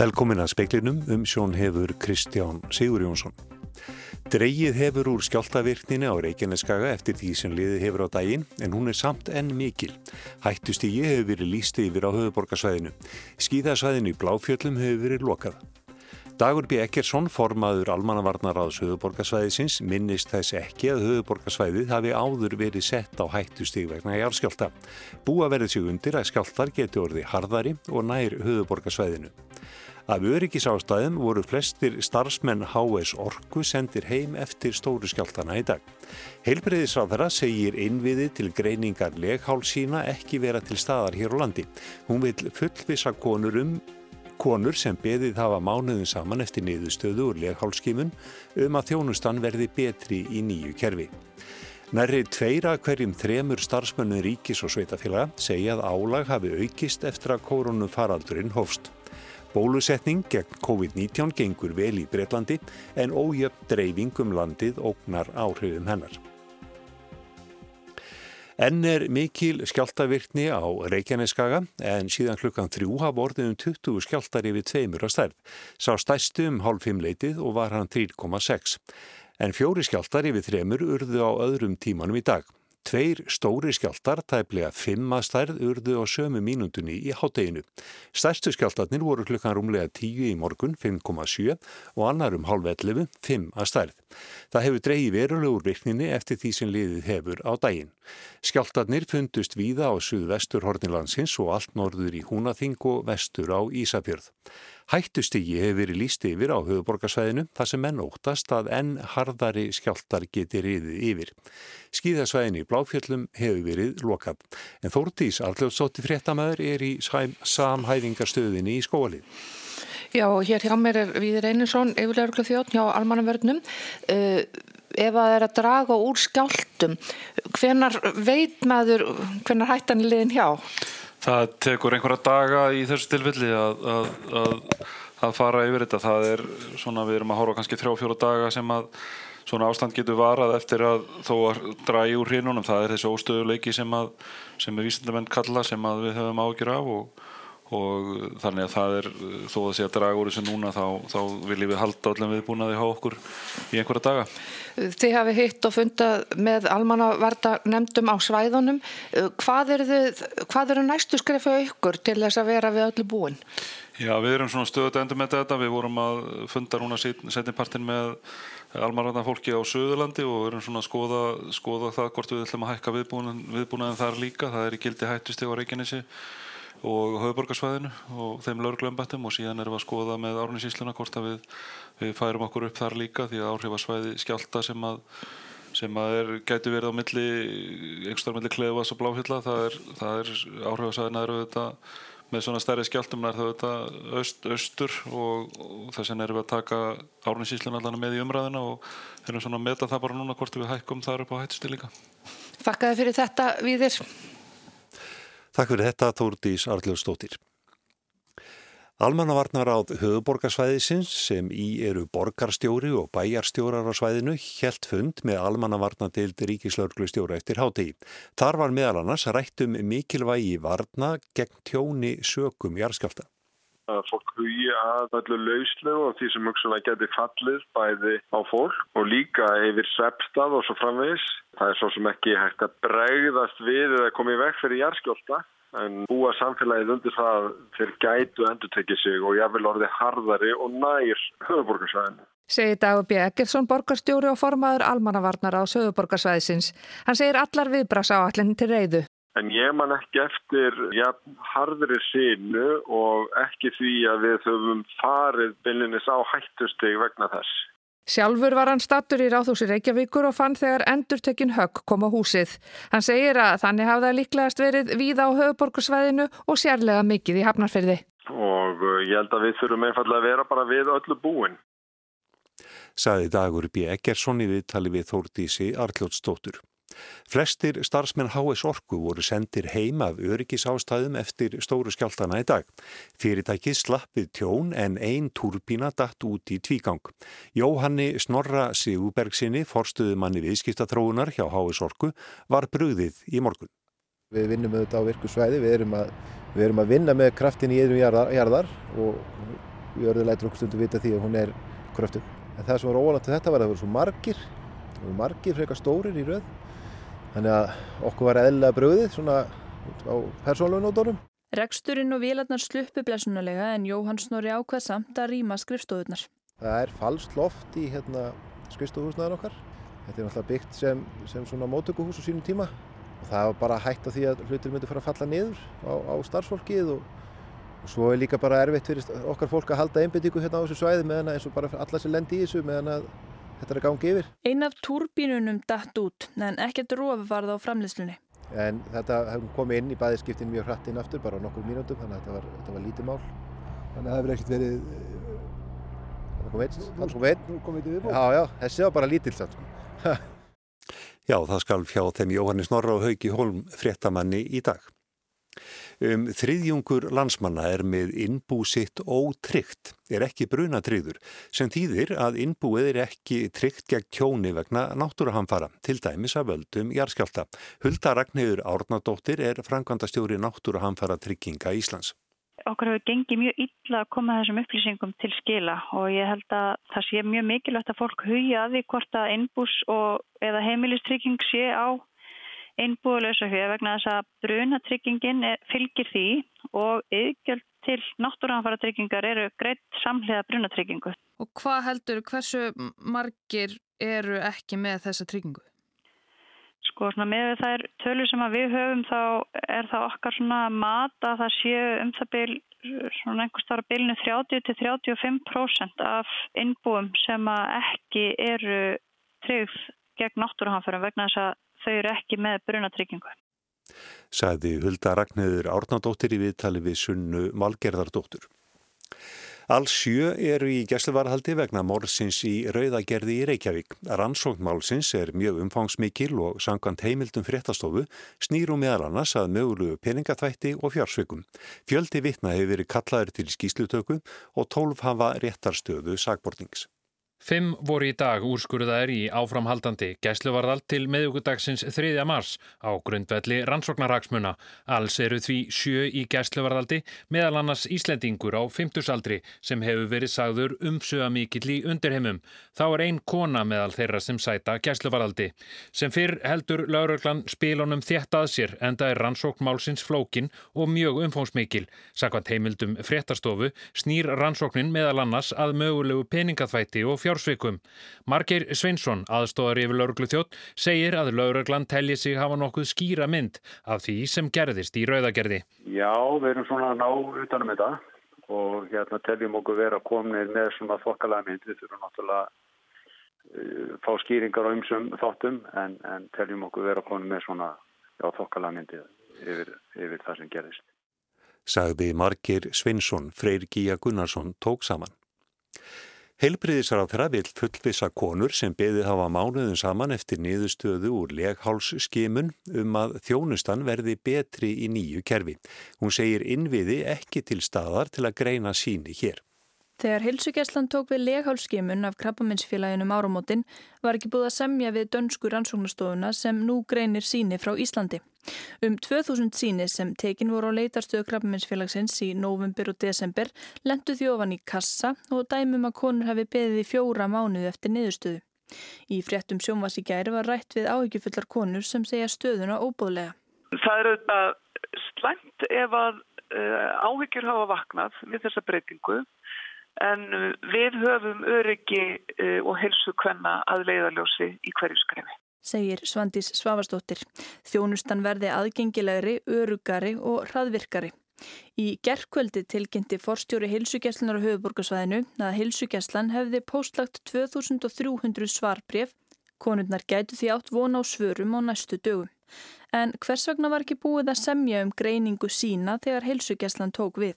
Velkomin að speiklinum um sjón hefur Kristján Sigur Jónsson. Dreigið hefur úr skjáltavirkninu á Reykjaneskaga eftir því sem liði hefur á daginn en hún er samt enn mikil. Hættustígi hefur verið lísti yfir á höfuborgarsvæðinu. Skíðasvæðinu í Bláfjöllum hefur verið lokað. Dagur B. Ekkersson, formaður almannavarnaráðs höfuborgarsvæðisins, minnist þess ekki að höfuborgarsvæðið hafi áður verið sett á hættustíg vegna járskjálta. Búa verið sig undir að skjáltar geti orði harðari og nær höfuborgarsvæðinu. Af öryggisástæðum voru flestir starfsmenn HS Orku sendir heim eftir stóru skjáltana í dag. Heilbreyðisráðara segir innviði til greiningar leghálsína ekki vera til staðar hér á landi. Hún vil fullvisa konur um konur sem beðið hafa mánuðin saman eftir niðurstöðu úr leghálskimun um að þjónustan verði betri í nýju kerfi. Nærri tveira hverjum þremur starfsmönnum ríkis og sveitafélaga segja að álag hafi aukist eftir að korunum faraldurinn hófst. Bólusetning gegn COVID-19 gengur vel í Breitlandi en ójöfn dreifing um landið ógnar áhrifum hennar. Enn er mikil skjáltavirkni á Reykjaneskaga en síðan klukkan þrjú hafa orðið um 20 skjáltar yfir tveimur að stærð. Sá stæstu um hálf fimmleitið og var hann 3,6. En fjóri skjáltar yfir þremur urðu á öðrum tímanum í dag. Tveir stóri skjáltar, tæplega fimm að stærð, urðu á sömu mínundunni í hátteginu. Stærstu skjáltarnir voru klukkan rúmlega 10 í morgun, 5,7 og annar um halv 11, 5 að stærð. Það hefur dreyið verulegur virkninni eftir því sem liðið hefur á daginn. Skjáltarnir fundust víða á suðvestur Hornilandsins og allt norður í Húnaþing og vestur á Ísafjörð. Hættustigi hefur verið líst yfir á höfuborgarsvæðinu þar sem menn óttast að enn harðari skjáltar geti riðið yfir. Skíðasvæðinu í Bláfjöllum hefur verið lokað. En Þórtís Arljóðsótti fréttamaður er í samhæfingarstöðinni í skólið. Já, hér hjá mér er Víðir Einarsson, yfirlegur þjótt hjá almannavörnum. Uh, ef að það er að draga úr skjáltum, hvenar veit maður, hvenar hættan er liðin hjá? það tekur einhverja daga í þessu tilfelli að, að, að, að fara yfir þetta það er svona við erum að horfa kannski þrjá fjóra daga sem að svona ástand getur varað eftir að þó að dragi úr hrinunum það er þessu óstöðuleiki sem að sem er vísindamenn kalla sem að við höfum ágjur af og, og þannig að það er þó að sé að draga úr þessu núna þá, þá viljum við halda allir viðbúnaði á okkur í einhverja daga Þið hafi hitt og fundað með almannavarta nefndum á svæðunum. Hvað eru, þið, hvað eru næstu skrefa ykkur til þess að vera við öllu búin? Já, við erum svona stöðut endur með þetta. Við vorum að funda núna setjumpartin með almannavarta fólki á Suðurlandi og erum svona að skoða, skoða það hvort við ætlum að hækka viðbúnaðin, þar líka. Það er í gildi Reykjanesi og höfuborgarsvæðinu og þeim lögurglömbættum og síðan erum við að skoða með árnisísluna hvort að við, við færum okkur upp þar líka því að áhrifasvæði skjálta sem að sem að er, gæti verið á milli einhverstað milli klefas og bláhjalla það er, er áhrifasvæðina eru þetta með svona stærri skjáltum er það þetta öst, östur og, og þess vegna erum við að taka árnisísluna allan með í umræðina og erum svona að meta það bara núna hvort við hækkum þar upp á hættusti líka. Þakkaði fyrir þetta Víðir Takk fyrir þetta Þórdís Arljóðsdóttir. Almannavarnar áð höfuborgarsvæðisins sem í eru borgarstjóri og bæjarstjórar á svæðinu helt fund með almannavarnadeild ríkislauglustjóra eftir hátegi. Þar var meðal annars rættum mikilvægi varna gegn tjóni sökum jarðskjálta að fólk hugi að öllu lauslegu og því sem hugsanlega geti fallið bæði á fólk og líka yfir sveppstað og svo framvegis. Það er svo sem ekki hægt að bregðast við eða komið vekk fyrir jærskjólda en búa samfélagið undir það þeir gætu endur tekið sig og jáfnvel orðið harðari og nær höfuborgarsvæðinu. Segir Dagur B. Eggertsson, borgarstjóri og formaður almannavarnar á söguborgarsvæðisins. Hann segir allar viðbrás á allinni til reyðu. En ég man ekki eftir ja, harðri sínu og ekki því að við höfum farið byllinis á hættusteg vegna þess. Sjálfur var hann stattur í Ráðhúsi Reykjavíkur og fann þegar endurtekinn högg kom á húsið. Hann segir að þannig hafða líklegast verið víða á höfuborgarsvæðinu og sérlega mikið í hafnarferði. Og uh, ég held að við þurfum einfallega að vera bara við öllu búin. Saði dagur B. Eggersson í viðtali við Þórdísi Arljótsdóttur. Flestir starfsmenn HS Orku voru sendir heim af öryggisástæðum eftir stóru skjáltana í dag. Fyrirtæki slappið tjón en ein turbína datt út í tvígang. Jóhanni Snorra Sigurbergsinni, forstuðu manni viðskiptatróunar hjá HS Orku, var brúðið í morgun. Við vinnum auðvitað á virkusvæði, við erum að, við erum að vinna með kraftin í yðrum jarðar, jarðar og við örðu lætur okkur stundu vita því að hún er kröftug. En það sem var óvænt til þetta var að það voru svo margir, margir frekar stórir í rauð. Þannig að okkur var eðlilega bröðið svona á persónlunótonum. Reksturinn og vélarnar sluppu blessunulega en Jóhann Snorri ákvað samt að rýma skrifstofunar. Það er falskt loft í hérna, skrifstofuhúsnaðar okkar. Þetta er náttúrulega byggt sem, sem svona mótökuhús á sínum tíma og það var bara hægt á því að hlutir myndi fara að falla niður á, á starfsfólkið og, og svo er líka bara erfitt fyrir okkar fólk að halda einbindíku hérna á þessu svæði meðan eins og bara alla sem lendi í þessu meðan að þetta er að gangi yfir. Ein af turbínunum dætt út en ekkert rof varð á framleyslunni. En þetta hefum komið inn í bæðiskiptin mjög hratt inn aftur bara á nokkur mínútum þannig að þetta var, þetta var lítið mál. Þannig að það hefur ekkert verið... Það kom einn. Það kom einn. Nú kom eitthvað viðbóð. Já, já, þessi var bara lítill samt sko. Já, það skal fjá þeim Jóhannes Norra og Hauki Holm fréttamanni í dag. Um, þriðjungur landsmanna er með innbú sitt ótryggt, er ekki brunatriður, sem þýðir að innbúið er ekki tryggt gegn kjóni vegna náttúruhamfara, til dæmis að völdum jarðskjálta. Hulda Ragnhildur Árnadóttir er frangandastjóri náttúruhamfara trygginga Íslands okkur hefur gengið mjög illa að koma þessum upplýsingum til skila og ég held að það sé mjög mikilvægt að fólk hugja að því hvort að einbús og, eða heimilistrygging sé á einbúðalösa huga vegna þess að brunatryggingin fylgir því og yðgjöld til náttúranfara tryggingar eru greitt samhliða brunatryggingu. Og hvað heldur, hversu margir eru ekki með þessa tryggingu? Sko svona með þær tölur sem við höfum þá er það okkar svona mat að það séu um það byl svona einhvers þar að bylnu 30-35% af innbúum sem að ekki eru tryggð gegn náttúruhanfærum vegna þess að þau eru ekki með brunatryggingu. Sæði Hulda Ragnæður Árnadóttir í viðtali við sunnu Malgerðardóttur. Alls sjö eru í gæsluvarhaldi vegna mórsins í Rauðagerði í Reykjavík. Rannsóknmálsins er mjög umfangsmikil og sangant heimildum fréttastofu snýrum meðal annars að mögulegu peningaþvætti og fjársveikum. Fjöldi vittna hefur verið kallaður til skýslutöku og tólf hafa réttarstöðu sagbortings. Fimm voru í dag úrskurðaðir í áframhaldandi gæsluvarðal til meðugudagsins 3. mars á grundvelli rannsóknarhagsmuna. Alls eru því sjö í gæsluvarðaldi meðal annars Íslendingur á 50 aldri sem hefur verið sagður umsöga mikill í undirheimum. Þá er ein kona meðal þeirra sem sæta gæsluvarðaldi. Sem fyrr heldur lauröglan spilunum þétt að sér enda er rannsóknmálsins flókin og mjög umfóngsmikil. Sakvæmt heimildum fréttastofu snýr rannsóknin meðal annars að mögulegu peningaþvætti og fjárhætti fjársvikum. Margeir Sveinsson, aðstóðar yfir lauruglu þjótt, segir að lauruglan telli sig hafa nokkuð skýra mynd af því sem gerðist í rauðagerði. Já, við erum svona ná utanum þetta og hérna teljum okkur vera komnið með svona þokkalega mynd. Við þurfum náttúrulega uh, fá skýringar á ymsum þáttum en, en teljum okkur vera komnið með svona þokkalega myndið yfir, yfir það sem gerðist. Sagði Margeir Sveinsson, Freyr Gíja Gunnarsson tók saman. Heilbriðisráþra vil fullvisa konur sem beðið hafa mánuðum saman eftir niðurstöðu úr leghálsskimun um að þjónustan verði betri í nýju kerfi. Hún segir innviði ekki til staðar til að greina síni hér. Þegar Hilsugjæslan tók við leghálsskimun af krabbaminsfélaginu Márumótin var ekki búið að semja við dönsku rannsóknastofuna sem nú greinir síni frá Íslandi. Um 2000 síni sem tekin voru á leitarstöðu krabbaminsfélagsins í november og desember lendu þjófan í kassa og dæmum að konur hafi beðið í fjóra mánuð eftir niðurstöðu. Í fréttum sjónvasi gæri var rætt við áhyggjufullar konur sem segja stöðuna óbúðlega. Það er auðvitað slæmt ef að uh, áhyggjur hafa vaknað við þessa breytingu en við höfum öryggi uh, og helsu hvenna að leiðaljósi í hverju skrefi segir Svandís Svavastóttir. Þjónustan verði aðgengilegri, örugari og hraðvirkari. Í gerðkvöldi tilkynnti forstjóri heilsugjæslunar á höfuborgarsvæðinu að heilsugjæslan hefði postlagt 2300 svarbref. Konurnar gætu því átt vona á svörum á næstu dögum. En hvers vegna var ekki búið að semja um greiningu sína þegar heilsugjæslan tók við?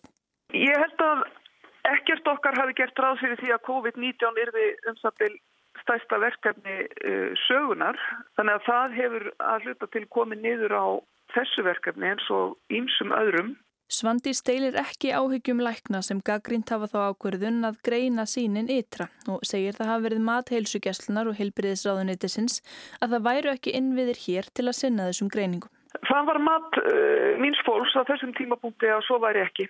Ég held að ekkert okkar hafi gert ráð fyrir því að COVID-19 yrði um byrj stæsta verkefni uh, sögunar þannig að það hefur að hluta til komið niður á þessu verkefni eins og ímsum öðrum. Svandi steilir ekki áhyggjum lækna sem gaggrínt hafa þá ákverðun að greina sínin ytra og segir það hafa verið matheilsugjastlunar og heilbriðisráðunitisins að það væru ekki innviðir hér til að sinna þessum greiningum. Það var mat uh, míns fólks á þessum tímapunkti að svo væri ekki.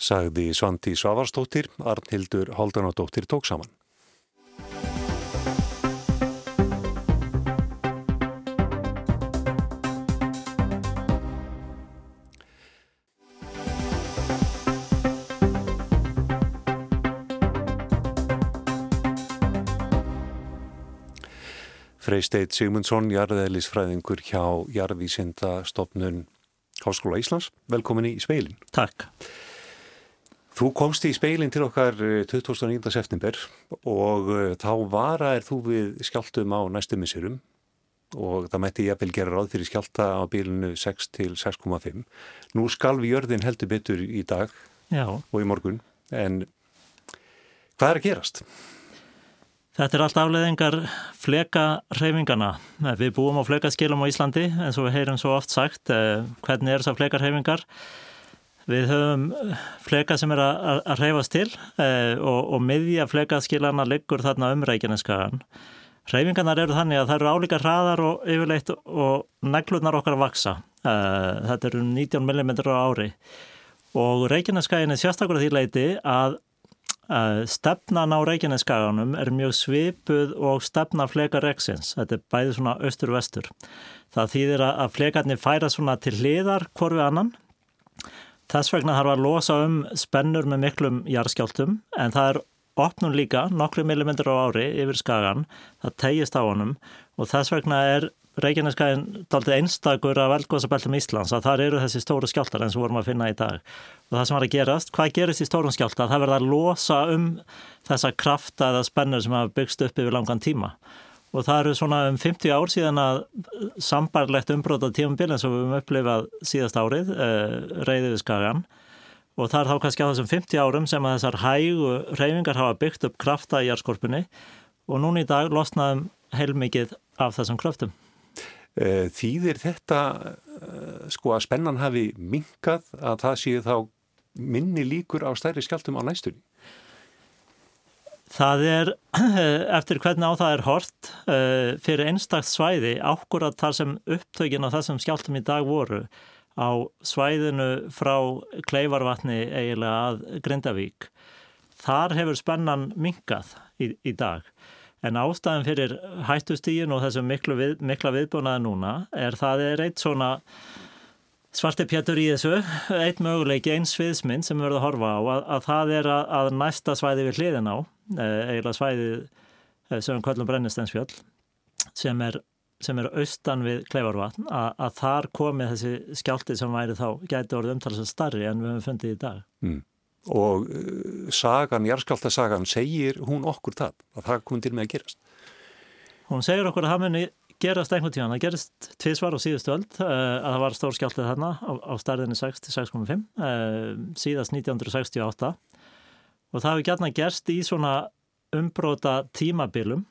Sagði Svandi Svavarstóttir, Arnhildur Haldanadóttir tók saman. Freysteit Sigmundsson, jarðeðlisfræðingur hjá Jarðvísindastofnun Háskóla Íslands. Velkomin í speilin. Takk. Þú komst í speilin til okkar 29. Eh, september og eh, þá varaðir þú við skjáltum á næstu missurum og það mætti ég að vel gera ráð fyrir skjálta á bílinu 6 til 6,5. Nú skal við jörðin heldur betur í dag Já. og í morgun en hvað er að gerast? Þetta er allt afleðingar fleka hreyfingana. Við búum á flekaskilum á Íslandi eins og við heyrum svo oft sagt. Eh, hvernig er þessar flekar hreyfingar? Við höfum fleka sem er að, að hreyfast til eh, og, og miðja flekaskilana liggur þarna um Reykjaneskagan. Hreyfingarnar eru þannig að það eru álíka hraðar og yfirleitt og neglurnar okkar að vaksa. Eh, þetta eru 19 mm á ári og Reykjaneskagin er sérstaklega því leiti að Stefnan á Reykjaneskaganum er mjög svipuð og stefna fleka reksins. Þetta er bæði svona austur-vestur. Það þýðir að flekarnir færa svona til hliðar hvorfi annan. Þess vegna þarf að losa um spennur með miklum jarðskjáltum en það er opnum líka nokkru millimetrar á ári yfir skagan. Það tegist á honum og þess vegna er Reykjaneskæðin daldi einstakur af eldgóðsabeltum Íslands að þar eru þessi stóru skjáltar eins og vorum að finna í dag. Og það sem var að gerast, hvað gerist í stórum skjálta? Það verða að losa um þessa krafta eða spennur sem hafa byggst upp yfir langan tíma. Og það eru svona um 50 ár síðan að sambarlegt umbrótað tímumbil eins og við höfum upplifað síðast árið, eh, reyðið við skagan. Og það er þá kannski á þessum 50 árum sem að þessar hægu reyfingar hafa byggt upp krafta í járskorpunni og núna í dag losnaðum heilmikið af þessum kraftum. Eh, þýðir þetta eh, sko að spennan hafi minkað að það séu þá minni líkur á stærri skjáltum á næstunni? Það er, eftir hvernig á það er hort, eh, fyrir einstakst svæði, ákvörðat þar sem upptökin á þessum skjáltum í dag voru á svæðinu frá Kleivarvatni eiginlega að Grindavík. Þar hefur spennan minkað í, í dag. En ástæðan fyrir hættustígin og þessum við, mikla viðbúnaði núna er það er eitt svona svarti pjætur í þessu, eitt möguleiki, eins sviðsmynd sem við verðum að horfa á að, að það er að, að næsta svæði við hliðin á, eiginlega svæðið eh, sem við kallum brennistensfjöld, sem er, sem er austan við Kleifarvatn, að, að þar komi þessi skjáltið sem væri þá gæti orðið umtalsað starri en við höfum fundið í dag. Mm. Og uh, sagan, Jarskáltasagan segir hún okkur það, að það komið til með að gerast? Hún segir okkur að það muni gerast einhvern tíðan, það gerist tviðsvar á síðustu uh, að það var stór skjáltið þarna á, á starðinni 6-6,5 uh, síðast 1968 og það hefur gætna gerst í svona umbróta tímabilum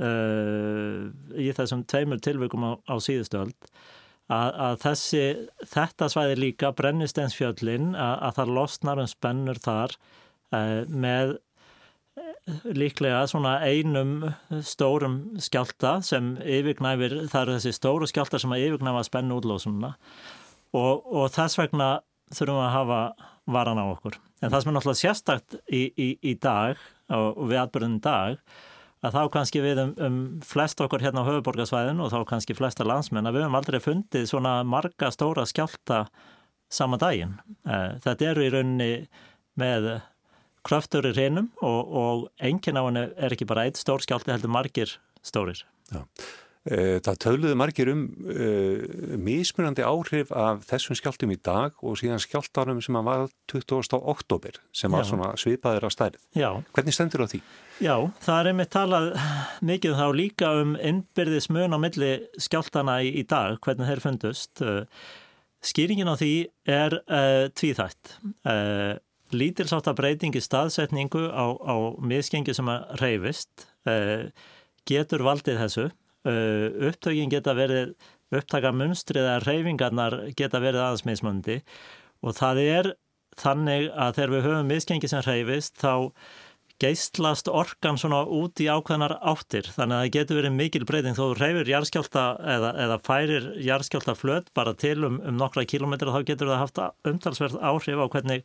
í þessum tveimur tilveikum á, á síðustu öll að, að þessi, þetta svæði líka brennisteinsfjöllin að, að það losnar um spennur þar uh, með eh, líklega svona einum stórum skjálta sem yfirgnæfir, það eru þessi stóru skjálta sem að yfirgnæfa spennu útlósununa og, og þess vegna þurfum við að hafa varan á okkur. En það sem er náttúrulega sérstakt í, í, í dag og við atbyrðin dag að þá kannski við um, um flest okkur hérna á höfuborgarsvæðin og þá kannski flesta landsmenn að við höfum aldrei fundið svona marga stóra skjálta sama daginn. Eh, þetta eru í rauninni með kraftur í hreinum og, og engin á henni er ekki bara eitt stór skjálti heldur margir stórir. Já. Eh, það töluðu margir um uh, mismunandi áhrif af þessum skjáltum í dag og síðan skjáltarum sem var 20. oktober sem var Já. svona svipaður á stærð. Já. Hvernig stendur það því? Já, það er einmitt talað mikið þá líka um innbyrðis mun á milli skjáltana í, í dag, hvernig þeir fundust. Eh, skýringin á því er uh, tvíþætt. Uh, lítilsáta breytingi staðsetningu á, á misgengi sem að reyfist getur valdið þessu Uh, upptökin geta verið upptaka munstrið að reyfingarnar geta verið aðeins og það er þannig að þegar við höfum miskengi sem reyfist þá geistlast orkan svona út í ákveðnar áttir. Þannig að það getur verið mikil breyting. Þó þú reyfir jarðskjálta eða, eða færir jarðskjálta flöt bara til um, um nokkra kilómetra þá getur það haft umtalsverð áhrif á hvernig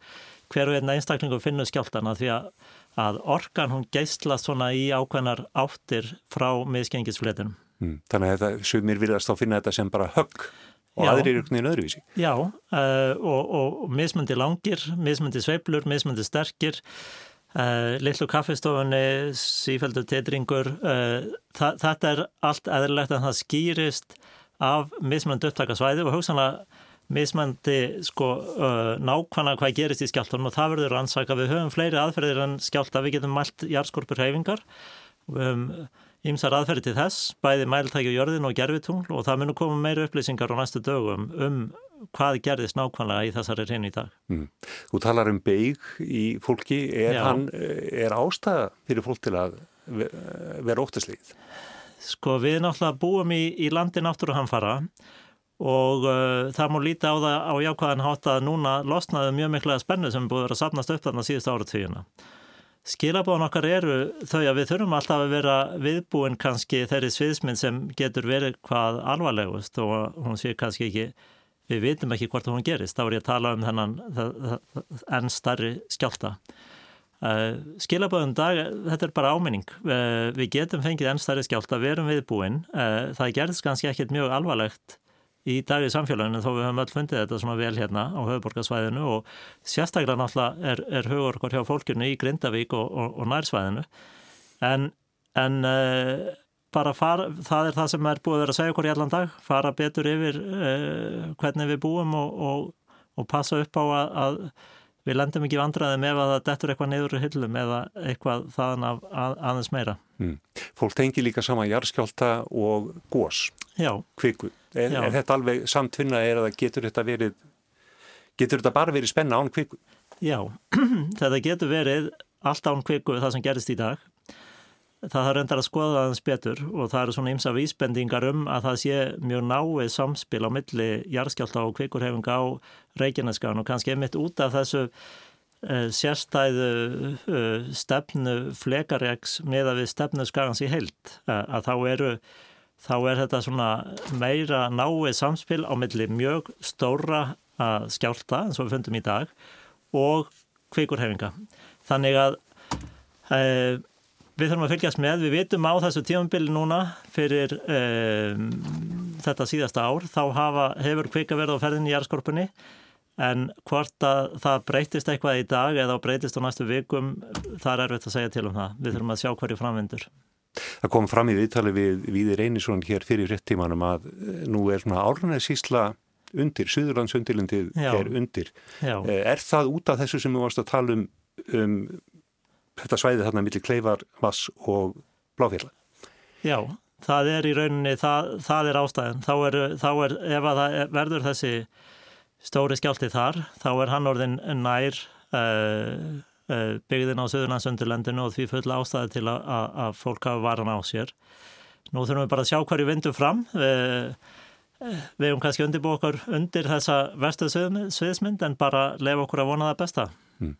hver og einn einstaklingu finnur skjáltana því að, að orkan hún geistlast svona í ákveðnar áttir frá miðskengisfletinum. Mm, þannig að þetta sumir virðast þá finna þetta sem bara högg og aðrir eru veginn öðruvísi. Já, uh, og, og, mismundi langir, mismundi sveiblur, mismundi sterkir Uh, litlu kaffestofunni, sífældu tetringur, uh, þa þetta er allt eðlilegt en það skýrist af mismöndi upptakasvæði og hugsanlega mismöndi sko uh, nákvæmlega hvað gerist í skjáltunum og það verður ansaka. Við höfum fleiri aðferðir en skjálta, við getum mælt jarðskorpur heifingar, við höfum ímsar aðferði til þess, bæði mæltæki og jörðin og gerfitungl og það munur koma meira upplýsingar á næstu dögum um hvað gerðist nákvæmlega í þessari reynu í dag. Mm. Þú talar um beig í fólki, er, hann, er ástæða fyrir fólk til að vera óttaslegið? Sko við náttúrulega búum í, í landi náttúruhamfara og uh, það múr líti á það á jákvæðan hátt að núna losnaði mjög miklega spennu sem búið að vera sapnast upp þarna síðust áratvíuna. Skilabóðan okkar eru þau að við þurfum alltaf að vera viðbúin kannski þeirri sviðsminn sem getur verið hvað alvarlegust og hún sé kannski ekki við vitum ekki hvort hún gerist, þá er ég að tala um þennan enn starri skjálta. Uh, Skilaböðum dag, þetta er bara áminning, uh, við getum fengið enn starri skjálta, við erum viðbúin, uh, það gerðist kannski ekkit mjög alvarlegt í dag í samfélaginu þó við höfum öll fundið þetta svona vel hérna á höfuborgarsvæðinu og sérstaklega náttúrulega er, er hugorkor hjá fólkinu í Grindavík og, og, og nærsvæðinu. En, en bara fara, það er það sem er búið að vera að segja okkur í allan dag, fara betur yfir uh, hvernig við búum og, og passa upp á að, að við lendum ekki vandraðum ef að það dettur eitthvað niður í hyllum eða eitthvað þaðan af að, aðeins meira. Mm. Fólk tengi líka sama jarðskjálta og gós, kviku. Er, er þetta alveg samtvinna að getur þetta verið, getur þetta bara verið spenna án kviku? Já, þetta getur verið allt án kviku það sem gerist í dag það þarf endar að skoða aðeins betur og það eru svona ymsa vísbendingar um að það sé mjög náið samspil á milli jarðskjálta og kvikurhefinga á Reykjaneskan og kannski einmitt út af þessu uh, sérstæðu uh, stefnu flekareks með að við stefnu skagans í heilt uh, að þá eru þá er þetta svona meira náið samspil á milli mjög stóra skjálta eins og við fundum í dag og kvikurhefinga þannig að Við þurfum að fylgjast með, við vitum á þessu tímanbili núna fyrir um, þetta síðasta ár, þá hafa, hefur kvika verið á ferðin í jærskorpunni en hvort að það breytist eitthvað í dag eða breytist á næstu vikum, það er erfitt að segja til um það. Við þurfum að sjá hverju framvindur. Það kom fram í viðtali við Víðir Einarsson hér fyrir réttímanum að eh, nú er svona álrunni sísla undir, Suðurlandsundirlindið er undir. Já. Eh, er það út af þessu sem við varst að tala um, um þetta svæði þarna millir Kleifar, Vass og Bláfjalla. Já, það er í rauninni, það, það er ástæðin. Þá er, þá er, ef að það verður þessi stóri skjálti þar, þá er hann orðin nær uh, byggðin á Suðurlandsundirlendinu og því full ástæði til að, að, að fólk hafa varan á sér. Nú þurfum við bara að sjá hverju vindu fram. Uh, við hefum kannski undirbúið okkur undir þessa verstu sviðsmynd en bara lefa okkur að vona það besta. Mm.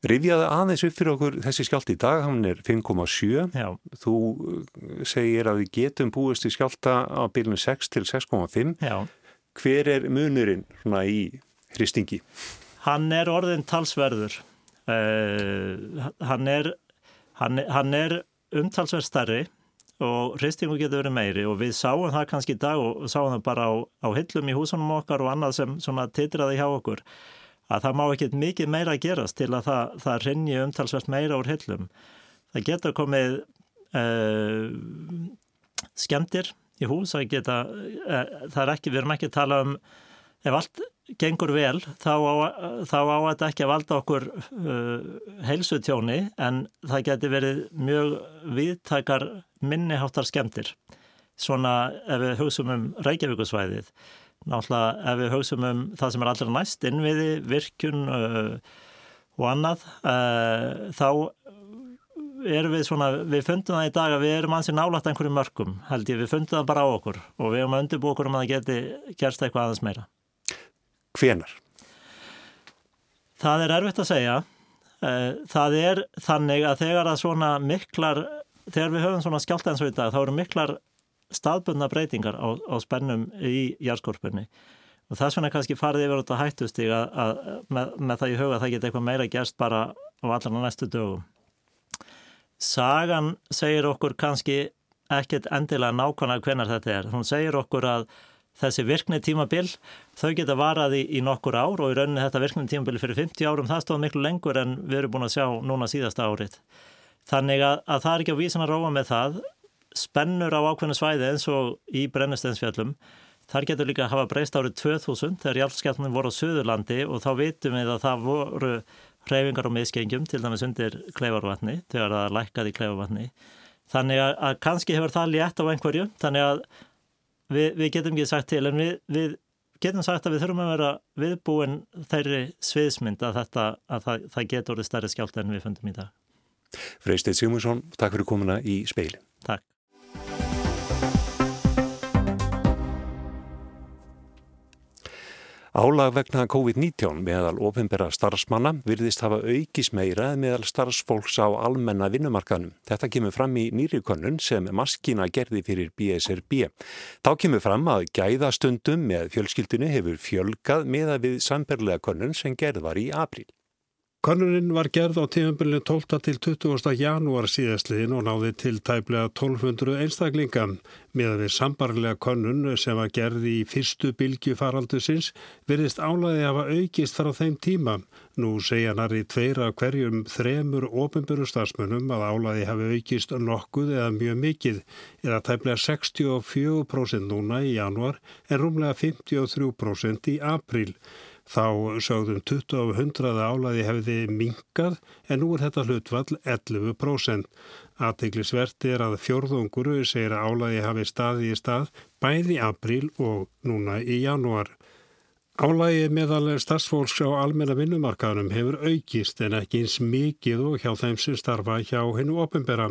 Rifjaði aðeins upp fyrir okkur þessi skjált í dag, hann er 5,7. Þú uh, segir að við getum búist í skjálta á bylunum 6 til 6,5. Hver er munurinn í hristingi? Hann er orðin talsverður. Uh, hann er, hann, hann er umtalsverð starri og hristingu getur verið meiri og við sáum það kannski í dag og sáum það bara á, á hillum í húsunum okkar og annað sem titraði hjá okkur að það má ekkert mikið meira að gerast til að það, það rinni umtalsvært meira úr hillum. Það geta komið uh, skemmtir í hús, það geta, uh, það er ekki, við erum ekki að tala um, ef allt gengur vel, þá á, þá á þetta ekki að valda okkur uh, heilsutjóni, en það geti verið mjög viðtakar minniháttar skemmtir. Svona ef við hugsaum um Reykjavíkusvæðið, náttúrulega ef við hugsaum um það sem er allra næst innviði, virkun uh, og annað uh, þá erum við svona, við fundum það í dag að við erum ansið nálægt einhverju mörgum held ég, við fundum það bara á okkur og við erum að undirbú okkur um að það geti gerst eitthvað aðeins meira. Hvenar? Það er erfitt að segja. Það er þannig að þegar að svona miklar, þegar við höfum svona skjáltansvita þá eru miklar staðbundna breytingar á, á spennum í jærskorpunni og þess vegna kannski farið yfir þetta hættustíg að, að með, með það í huga að það geta eitthvað meira gerst bara á allar næstu dögum. Sagan segir okkur kannski ekkert endilega nákvæmlega hvenar þetta er. Hún segir okkur að þessi virkni tímabil, þau geta varað í, nokkur ár og í rauninni þetta virkni tímabil fyrir 50 árum, það stóð miklu lengur en við erum búin að sjá núna síðasta árið. Þannig að, að það er ekki á vísan að róa með það, spennur á ákveðinu svæði eins og í brennisteinsfjöllum, þar getur líka að hafa breyst árið 2000 þegar hjálpskjálfnum voru á Suðurlandi og þá vitum við að það voru hreyfingar og miskengum til dæmis undir kleifarvatni þegar það lækkaði kleifarvatni. Þannig að, að kannski hefur það létt á einhverju, þannig að við, við getum ekki sagt til en við, við getum sagt að við þurfum að vera viðbúin þeirri sviðsmynd að, þetta, að það, það getur orðið stærri skjálta en við fundum í dag. Freistið Sigmundsson, takk fyrir komuna í speilin. Takk. Álag vegna COVID-19 meðal ofinbera starfsmanna virðist hafa aukis meira meðal starfsfólks á almenna vinnumarkaðnum. Þetta kemur fram í nýrikönnun sem maskina gerði fyrir BSRB. Þá kemur fram að gæðastundum með fjölskyldinu hefur fjölgað meða við samberlega könnun sem gerð var í april. Könnurinn var gerð á tífumbilinu 12. til 20. janúar síðastliðin og náði til tæplega 1200 einstaklinga. Með að við sambarlega könnun sem var gerð í fyrstu bylgu faraldusins virðist álæði að hafa aukist frá þeim tíma. Nú segja nari tveira hverjum þremur ofinbjörn starfsmönnum að álæði hafi aukist nokkuð eða mjög mikið eða tæplega 64% núna í janúar en rúmlega 53% í april. Þá sögðum 20 af 100 álæði hefði minkað en nú er þetta hlutvall 11%. Aðteglisvert er að fjórðunguru segir að álæði hafi staði í stað bæði april og núna í janúar. Álægi meðal starfsfólks á almenna vinnumarkaðunum hefur aukist en ekki eins mikið og hjá þeim sem starfa hjá hennu ofinbera.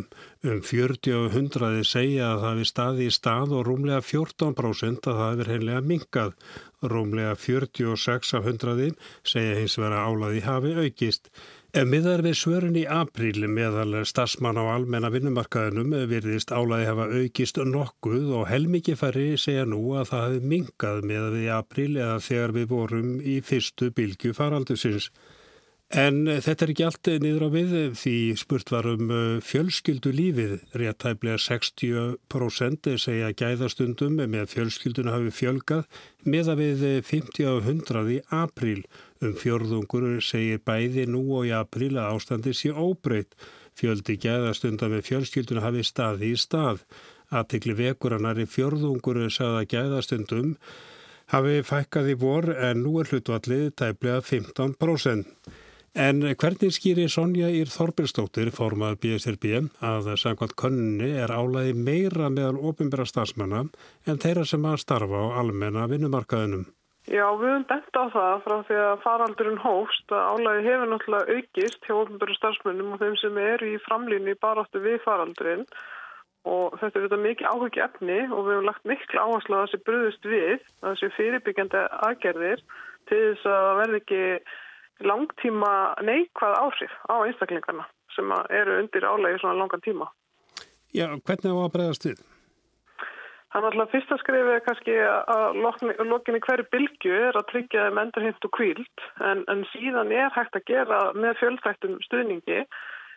Um 40 og 100 segja að það hefur staði í stað og rúmlega 14% að það hefur hennilega minkað. Rúmlega 46 af 100 segja hins vera álægi hafi aukist. Ef miðar við svörun í apríl meðal starfsmann á almenna vinnumarkaðinum virðist álæði hafa aukist nokkuð og helmikið færri segja nú að það hefði mingað með við í apríl eða þegar við vorum í fyrstu bylgu faraldusins. En þetta er ekki allt niður á við því spurt var um fjölskyldu lífið. Réttæflega 60% segja gæðastundum með fjölskylduna hafi fjölgað með að við 50 á 100 í apríl. Um fjörðungur segir bæði nú og í apríl að ástandi sé óbreytt. Fjöldi gæðastunda með fjölskylduna hafi staði í stað. Aðtikli vekurannar í fjörðungur sagða gæðastundum hafi fækkað í vor en nú er hlutvallið tæplega 15%. En hvernig skýri Sonja Ír Þorbilstóttir, formað BSRB, að samkvæmt könninni er álæði meira meðal ofinbæra stafsmanna en þeirra sem að starfa á almenna vinnumarkaðinum? Já, við höfum bent á það frá því að faraldurinn hófst að álæði hefur náttúrulega aukist hjá ofinbæra stafsmannum og þeim sem eru í framlýni baráttu við faraldurinn og þetta er þetta mikið áhugi efni og við höfum lagt miklu áherslu að þessi bröðust við, að þessi fyrirbyggjandi aðgerðir til þess að verði ekki langtíma neikvað áhrif á einstaklingarna sem eru undir álægi svona langan tíma. Já, hvernig á að bregðast við? Það er alltaf fyrsta skrifið kannski að lokinni hverju bylgu er að tryggja þeim endurheimt og kvíld en, en síðan er hægt að gera með fjöldþættum stuðningi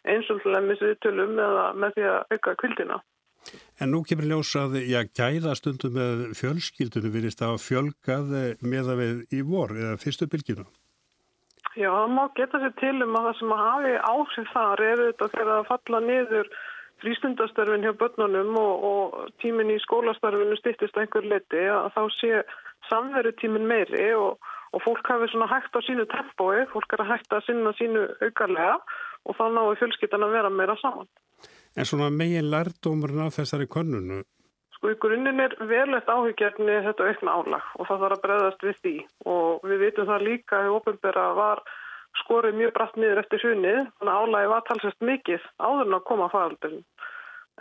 eins og með sviðtölum eða með því að auka kvildina. En nú kemur ljós að já, gæðastundum með fjölskyldunum virðist að fjölgað með að við í vor eða fyrstu bylginu. Já, það má geta sér til um að það sem að hafi áhrif þar er þetta þegar að falla niður frístundastarfin hjá börnunum og, og tímin í skólastarfinu stýttist einhver leti að þá sé samveru tímin meiri og, og fólk hafi svona hægt á sínu tempói, fólk er að hægt að sinna sínu aukarlega og þá náðu fjölskyttan að vera meira saman. En svona megin lærdómurinn af þessari konunu, Sko í grunninn er verlegt áhyggjörni þetta aukna álag og það þarf að breyðast við því og við vitum það líka að ofinbera var skorið mjög brætt niður eftir hrunið þannig að álagi var talsast mikið áður en að koma að faraldurinn.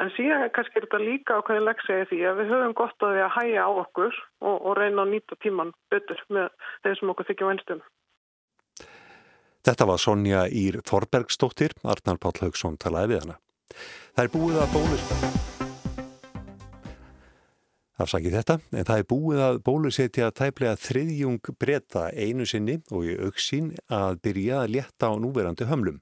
En síðan kannski er þetta líka á hvernig leggsa ég því að við höfum gott að því að hæja á okkur og, og reyna að nýta tíman betur með þeim sem okkur þykja vænstum. Þetta var Sonja Ír Þorbergsdóttir, Arnar Páll Haugsson talaði við hana. Það er búið að bólusetja. Afsakið þetta, en það er búið að bólusetja tæplega þriðjung breyta einu sinni og í auksín að byrja að létta á núverandi hömlum.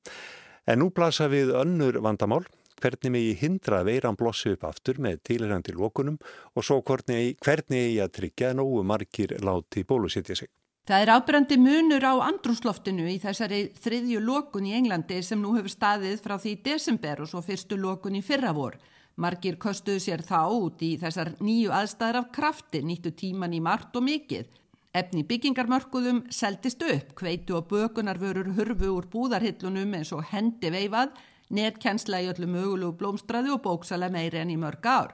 En nú blasa við önnur vandamál, hvernig megi hindra veiran blossi upp aftur með tilhengandi lókunum og svo hvernig, eigi að tryggja nógu margir láti bólusetja sig. Það er ábyrjandi munur á andrúsloftinu í þessari þriðju lókun í Englandi sem nú hefur staðið frá því desember og svo fyrstu lókun í fyrravor. Margir kostuðu sér þá út í þessar nýju aðstæðar af krafti, nýttu tíman í margt og mikið. Efni byggingarmörkuðum seldist upp, kveitu og bökunarvörur hurfu úr búðarhillunum eins og hendi veifað, netkjensla í öllu mögulegu blómstræði og bóksala meiri enn í mörg ár.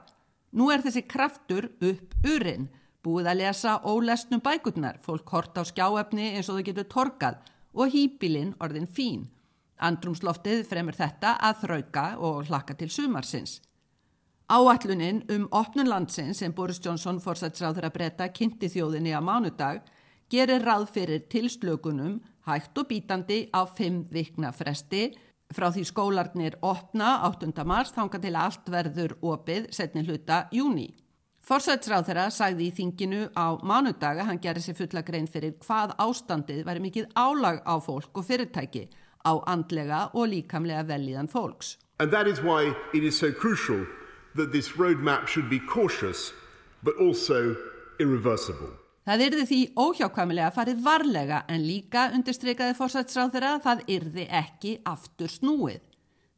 Nú er þessi kraftur upp urinn. Búið að lesa ólesnum bækurnar, fólk hort á skjáefni eins og þau getur torkað og hýpilinn orðin fín. Andrumsloftið fremur þetta að þrauka og hlaka til sumarsins. Áallunin um opnun landsins sem Boris Johnson fórsætsráður að breyta kynnti þjóðinni á mánudag gerir ráð fyrir tilslökunum hægt og bítandi á fimm vikna fresti frá því skólarnir opna 8. mars þánga til allt verður opið setni hluta júni. Forsætsráð þeirra sagði í þinginu á mánudaga hann gerði sér fulla grein fyrir hvað ástandið væri mikið álag á fólk og fyrirtæki á andlega og líkamlega velíðan fólks. And that is why it is so crucial that this roadmap should be cautious but also irreversible. Það yrði því óhjákvæmilega að farið varlega en líka undirstreikaði forsætsráð þeirra það yrði ekki aftur snúið.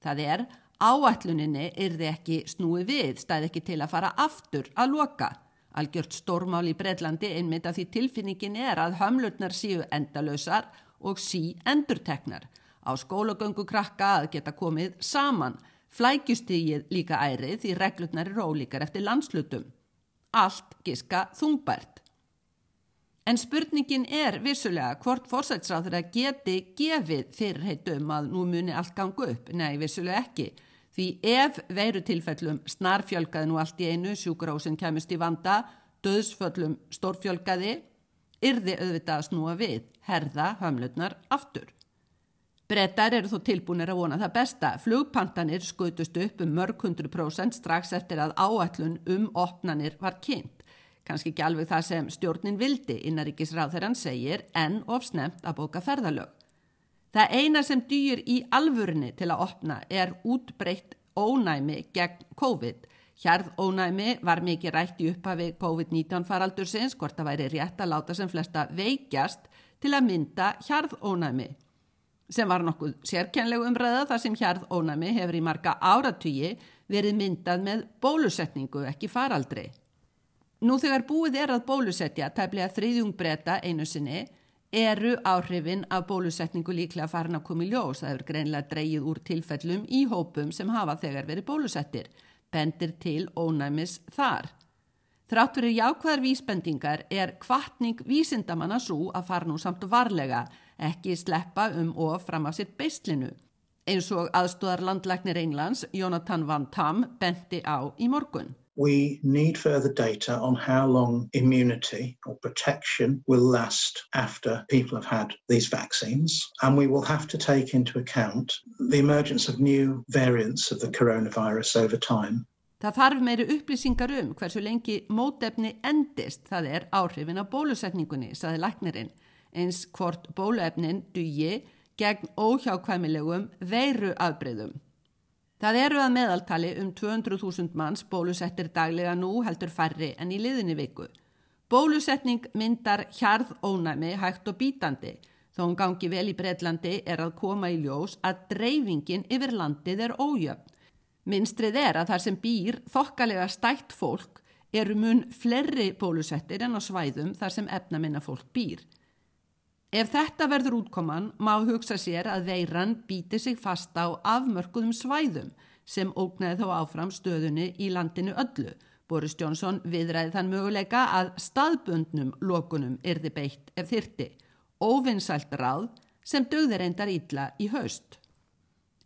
Það er Áætluninni yrði ekki snúi við, stæði ekki til að fara aftur að loka. Algjört stórmál í Breitlandi einmitt að því tilfinningin er að hömlurnar síu endalösar og sí endurteknar. Á skólagöngu krakka að geta komið saman. Flækjustígið líka ærið því reglurnar er ólíkar eftir landslutum. Allt giska þungbært. En spurningin er vissulega hvort fórsætsráður að geti gefið fyrirheitum að nú muni allt gangu upp. Nei, vissulega ekki. Því ef veirutilfellum snarfjölgaði nú allt í einu, sjúkurásin kemist í vanda, döðsföllum stórfjölgaði, yrði auðvitað að snúa við, herða hömlutnar aftur. Brettar eru þó tilbúinir að vona það besta. Flugpantanir skutust upp um mörg hundru prósent strax eftir að áallun um opnanir var kynnt. Kanski ekki alveg það sem stjórnin vildi, innaríkisráð þegar hann segir, en ofsnemt að bóka ferðalög. Það eina sem dýr í alvörni til að opna er útbreytt ónæmi gegn COVID. Hjarð ónæmi var mikið rætt í upphafi COVID-19 faraldursins, hvort það væri rétt að láta sem flesta veikjast til að mynda hjarð ónæmi. Sem var nokkuð sérkjænlegu umræða þar sem hjarð ónæmi hefur í marga áratugji verið myndað með bólusetningu, ekki faraldri. Nú þegar búið er að bólusetja tæplega þriðjung breyta einu sinni, eru áhrifin af bólusetningu líklega farin að koma í ljós. Það hefur greinlega dreyið úr tilfellum í hópum sem hafa þegar verið bólusettir. Bendir til ónæmis þar. Þrátt verið jákvæðar vísbendingar er kvartning vísindamanna svo að fara nú samt varlega, ekki sleppa um og fram af sitt beislinu. Eins og aðstóðar landlæknir Englands, Jonathan Van Tam, bendi á í morgun. we need further data on how long immunity or protection will last after people have had these vaccines. And we will have to take into account the emergence of new variants of the coronavirus over time. Það þarf meiri upplýsingar um hversu lengi mótefni endist, það er áhrifin af bólusetningunni, saði læknirinn, eins hvort bóluefnin dugi gegn óhjákvæmilegum veiru afbreyðum. Það eru að meðaltali um 200.000 manns bólusettir daglega nú heldur færri en í liðinni viku. Bólusetning myndar hjarð ónæmi hægt og bítandi þó hún gangi vel í Breitlandi er að koma í ljós að dreifingin yfir landið er ójöfn. Minstrið er að þar sem býr þokkalega stætt fólk eru mun flerri bólusettir en á svæðum þar sem efnaminna fólk býr. Ef þetta verður útkoman má hugsa sér að veiran býti sig fast á afmörkuðum svæðum sem ógnaði þá áfram stöðunni í landinu öllu. Boris Johnson viðræði þann möguleika að staðbundnum lokunum yrði beitt ef þyrti. Óvinnsælt ráð sem dögði reyndar ítla í haust.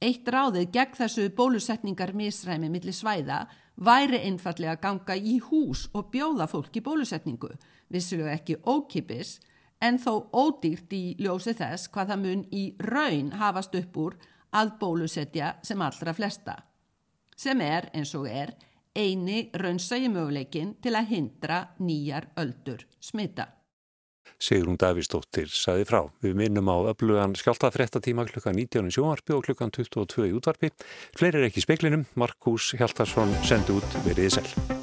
Eitt ráðið gegn þessu bólusetningar misræmi millir svæða væri einfallega ganga í hús og bjóða fólki bólusetningu. Vissulega ekki ókipis en þó ódýrt í ljósi þess hvað það mun í raun hafast upp úr að bólusetja sem allra flesta. Sem er, eins og er, eini raunsægi möguleikin til að hindra nýjar öldur smita. Sigrún Davísdóttir saði frá. Við minnum á öflugan skjáltafréttatíma klukkan 19. sjónvarpi og klukkan 22. í útvarpi. Fleiri er ekki í speklinum. Markus Hjaltarsson sendi út veriði selv.